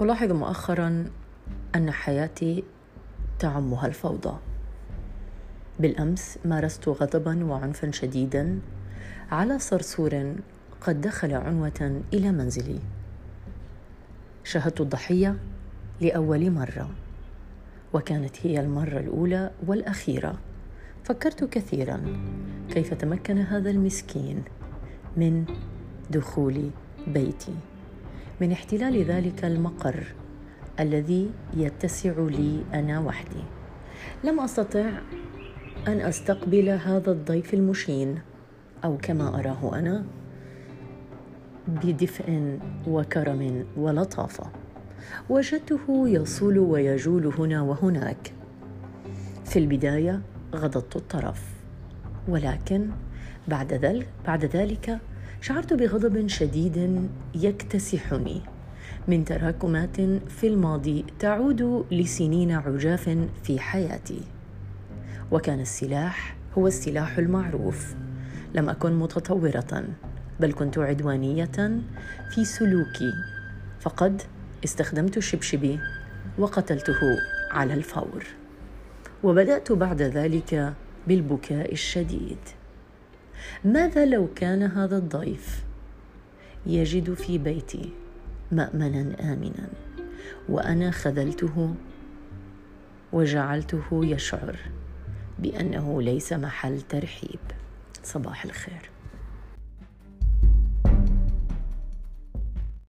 ألاحظ مؤخرا أن حياتي تعمها الفوضى. بالأمس مارست غضبا وعنفا شديدا على صرصور قد دخل عنوة إلى منزلي. شاهدت الضحية لأول مرة وكانت هي المرة الأولى والأخيرة. فكرت كثيرا كيف تمكن هذا المسكين من دخول بيتي. من احتلال ذلك المقر الذي يتسع لي أنا وحدي. لم أستطع أن أستقبل هذا الضيف المشين أو كما أراه أنا بدفء وكرم ولطافه وجدته يصول ويجول هنا وهناك. في البداية غضضت الطرف ولكن بعد ذلك بعد ذلك شعرت بغضب شديد يكتسحني من تراكمات في الماضي تعود لسنين عجاف في حياتي. وكان السلاح هو السلاح المعروف. لم أكن متطورة بل كنت عدوانية في سلوكي. فقد استخدمت شبشبي وقتلته على الفور. وبدأت بعد ذلك بالبكاء الشديد. ماذا لو كان هذا الضيف يجد في بيتي مأمنا آمنا وأنا خذلته وجعلته يشعر بأنه ليس محل ترحيب. صباح الخير.